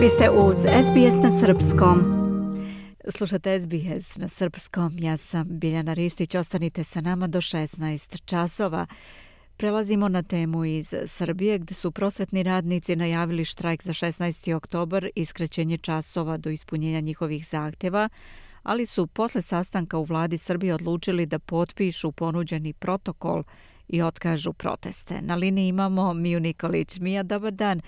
Vi ste uz SBS na Srpskom. Slušate SBS na Srpskom. Ja sam Biljana Ristić. Ostanite sa nama do 16 časova. Prelazimo na temu iz Srbije gde su prosvetni radnici najavili štrajk za 16. oktobar i skraćenje časova do ispunjenja njihovih zahtjeva, ali su posle sastanka u vladi Srbije odlučili da potpišu ponuđeni protokol i otkažu proteste. Na liniji imamo Miju Nikolić. Mija, dobar dan.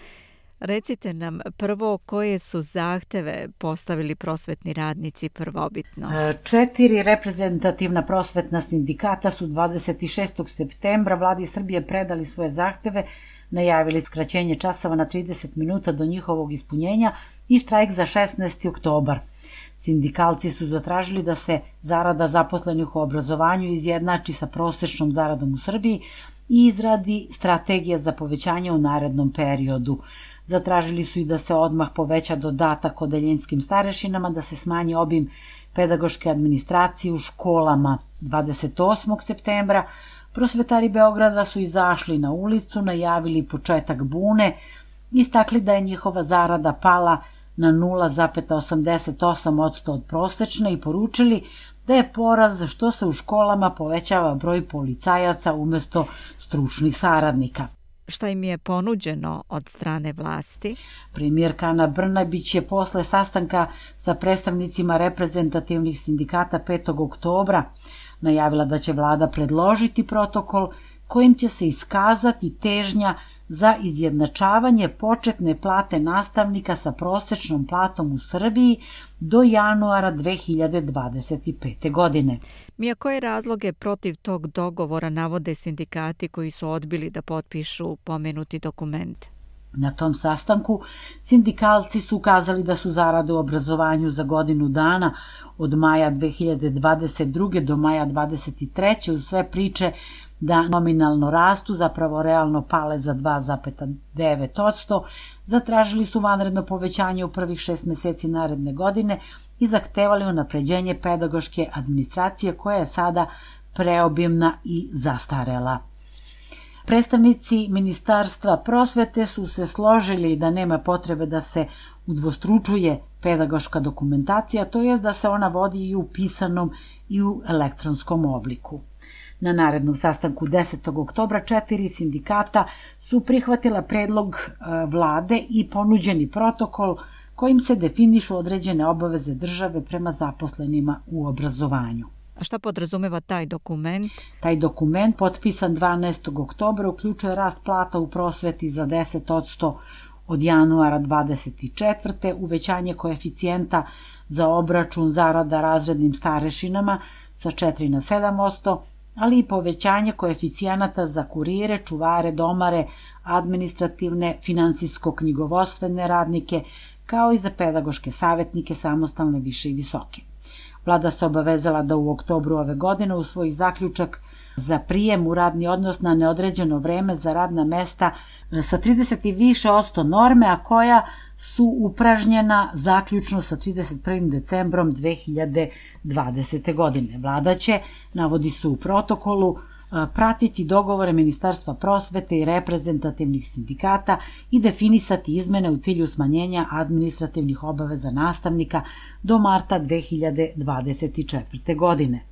Recite nam prvo koje su zahteve postavili prosvetni radnici prvobitno. E, četiri reprezentativna prosvetna sindikata su 26. septembra vladi Srbije predali svoje zahteve, najavili skraćenje časova na 30 minuta do njihovog ispunjenja i štrajk za 16. oktobar. Sindikalci su zatražili da se zarada zaposlenih u obrazovanju izjednači sa prosečnom zaradom u Srbiji i izradi strategija za povećanje u narednom periodu. Zatražili su i da se odmah poveća dodatak odeljinskim starešinama, da se smanji obim pedagoške administracije u školama. 28. septembra prosvetari Beograda su izašli na ulicu, najavili početak bune, istakli da je njihova zarada pala na 0,88% od prosečne i poručili da je poraz što se u školama povećava broj policajaca umesto stručnih saradnika šta im je ponuđeno od strane vlasti? Premijerka Ana Brnabić je posle sastanka sa predstavnicima reprezentativnih sindikata 5. oktobra najavila da će vlada predložiti protokol kojim će se iskazati težnja za izjednačavanje početne plate nastavnika sa prosečnom platom u Srbiji do januara 2025. godine. Mija, koje razloge protiv tog dogovora navode sindikati koji su odbili da potpišu pomenuti dokument? Na tom sastanku sindikalci su ukazali da su zarade u obrazovanju za godinu dana od maja 2022. do maja 2023. uz sve priče da nominalno rastu, zapravo realno pale za 2,9%, zatražili su vanredno povećanje u prvih šest meseci naredne godine i zahtevali unapređenje pedagoške administracije koja je sada preobimna i zastarela. Predstavnici Ministarstva prosvete su se složili da nema potrebe da se udvostručuje pedagoška dokumentacija, to je da se ona vodi i u pisanom i u elektronskom obliku. Na narednom sastanku 10. oktobra četiri sindikata su prihvatila predlog e, vlade i ponuđeni protokol kojim se definišu određene obaveze države prema zaposlenima u obrazovanju. A šta podrazumeva taj dokument? Taj dokument, potpisan 12. oktobra, uključuje rast plata u prosveti za 10% od januara 24. uvećanje koeficijenta za obračun zarada razrednim starešinama sa 4 na 7%, ali i povećanje koeficijanata za kurire, čuvare, domare, administrativne, finansijsko-knjigovostvene radnike, kao i za pedagoške savetnike samostalne više i visoke. Vlada se obavezala da u oktobru ove godine usvoji zaključak za prijem u radni odnos na neodređeno vreme za radna mesta sa 30 i više osto norme, a koja su upražnjena zaključno sa 31. decembrom 2020. godine. Vlada će, navodi se u protokolu, pratiti dogovore Ministarstva prosvete i reprezentativnih sindikata i definisati izmene u cilju smanjenja administrativnih obaveza nastavnika do marta 2024. godine.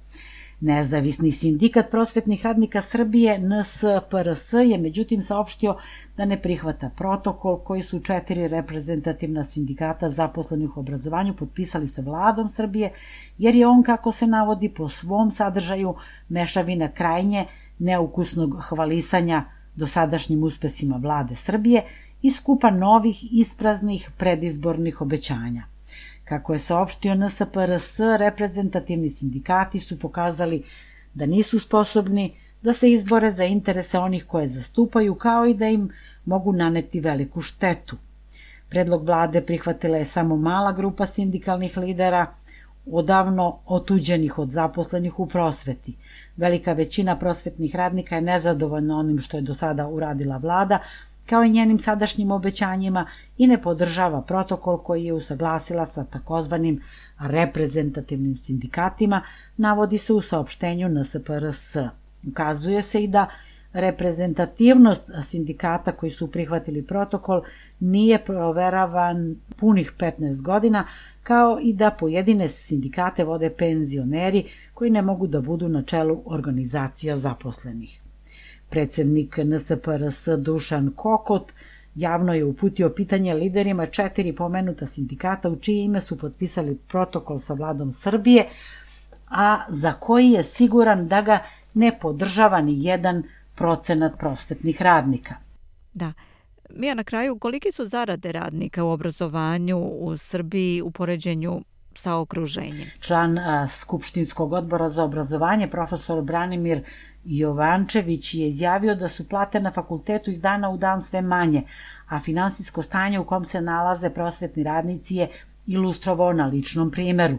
Nezavisni sindikat prosvetnih radnika Srbije NSPRS je međutim saopštio da ne prihvata protokol koji su četiri reprezentativna sindikata zaposlenih u obrazovanju potpisali sa vladom Srbije, jer je on, kako se navodi, po svom sadržaju mešavina krajnje neukusnog hvalisanja dosadašnjim uspesima vlade Srbije i skupa novih ispraznih predizbornih obećanja. Kako je saopštio NSPRS, reprezentativni sindikati su pokazali da nisu sposobni da se izbore za interese onih koje zastupaju, kao i da im mogu naneti veliku štetu. Predlog vlade prihvatila je samo mala grupa sindikalnih lidera, odavno otuđenih od zaposlenih u prosveti. Velika većina prosvetnih radnika je nezadovoljna onim što je do sada uradila vlada, kao i njenim sadašnjim obećanjima i ne podržava protokol koji je usaglasila sa takozvanim reprezentativnim sindikatima, navodi se u saopštenju NSPRS. Ukazuje se i da reprezentativnost sindikata koji su prihvatili protokol nije proveravan punih 15 godina, kao i da pojedine sindikate vode penzioneri koji ne mogu da budu na čelu organizacija zaposlenih. Predsednik NSPRS Dušan Kokot javno je uputio pitanje liderima četiri pomenuta sindikata u čije ime su potpisali protokol sa vladom Srbije, a za koji je siguran da ga ne podržava ni jedan procenat prosvetnih radnika. Da. Mija, na kraju, koliki su zarade radnika u obrazovanju u Srbiji u poređenju sa okruženjem? Član a, Skupštinskog odbora za obrazovanje, profesor Branimir Jovančević je izjavio da su plate na fakultetu iz dana u dan sve manje, a finansijsko stanje u kom se nalaze prosvetni radnici je ilustrovao na ličnom primeru.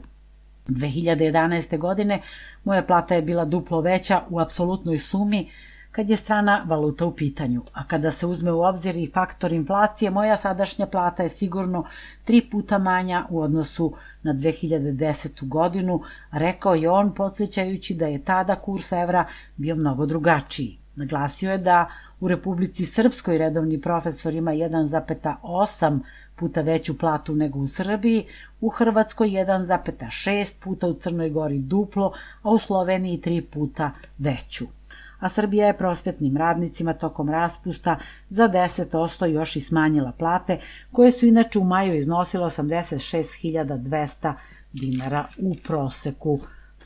2011. godine moja plata je bila duplo veća u apsolutnoj sumi kad je strana valuta u pitanju, a kada se uzme u obzir i faktor inflacije, moja sadašnja plata je sigurno tri puta manja u odnosu na 2010. godinu, rekao je on podsjećajući da je tada kurs evra bio mnogo drugačiji. Naglasio je da u Republici Srpskoj redovni profesor ima 1,8 puta veću platu nego u Srbiji, u Hrvatskoj 1,6 puta, u Crnoj Gori duplo, a u Sloveniji 3 puta veću a Srbija je prosvetnim radnicima tokom raspusta za 10% još i smanjila plate, koje su inače u maju iznosile 86.200 dinara u proseku,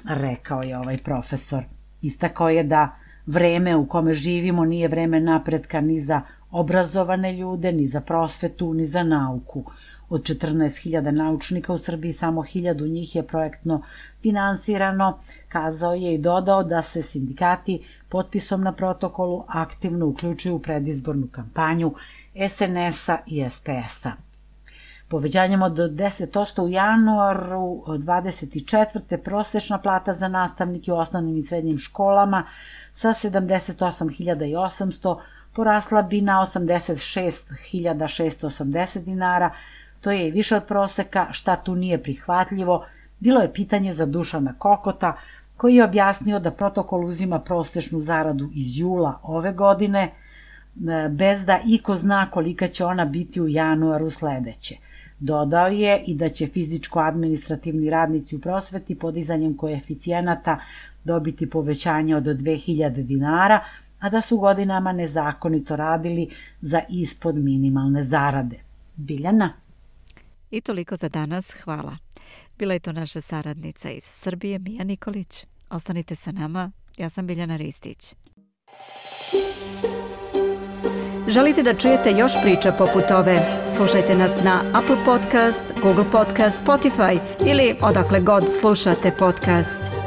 rekao je ovaj profesor. Istakao je da vreme u kome živimo nije vreme napretka ni za obrazovane ljude, ni za prosvetu, ni za nauku. Od 14.000 naučnika u Srbiji samo 1000 njih je projektno finansirano, kazao je i dodao da se sindikati potpisom na protokolu aktivno uključuju u predizbornu kampanju SNS-a i SPS-a. Povećanjem od 10% u januaru 24. prosečna plata za nastavnike u osnovnim i srednjim školama sa 78.800 porasla bi na 86.680 dinara, to je i više od proseka, šta tu nije prihvatljivo, bilo je pitanje za Dušana Kokota, koji je objasnio da protokol uzima prosečnu zaradu iz jula ove godine, e, bez da iko zna kolika će ona biti u januaru sledeće. Dodao je i da će fizičko-administrativni radnici u prosveti podizanjem koeficijenata dobiti povećanje od 2000 dinara, a da su godinama nezakonito radili za ispod minimalne zarade. Biljana? I toliko za danas. Hvala. Bila je to naša saradnica iz Srbije, Mija Nikolić. Ostanite sa nama, ja sam Biljana Ristić. Želite da čujete još priča poput ove? Slušajte nas na Apple Podcast, Google Podcast, Spotify ili odakle god slušate podcast.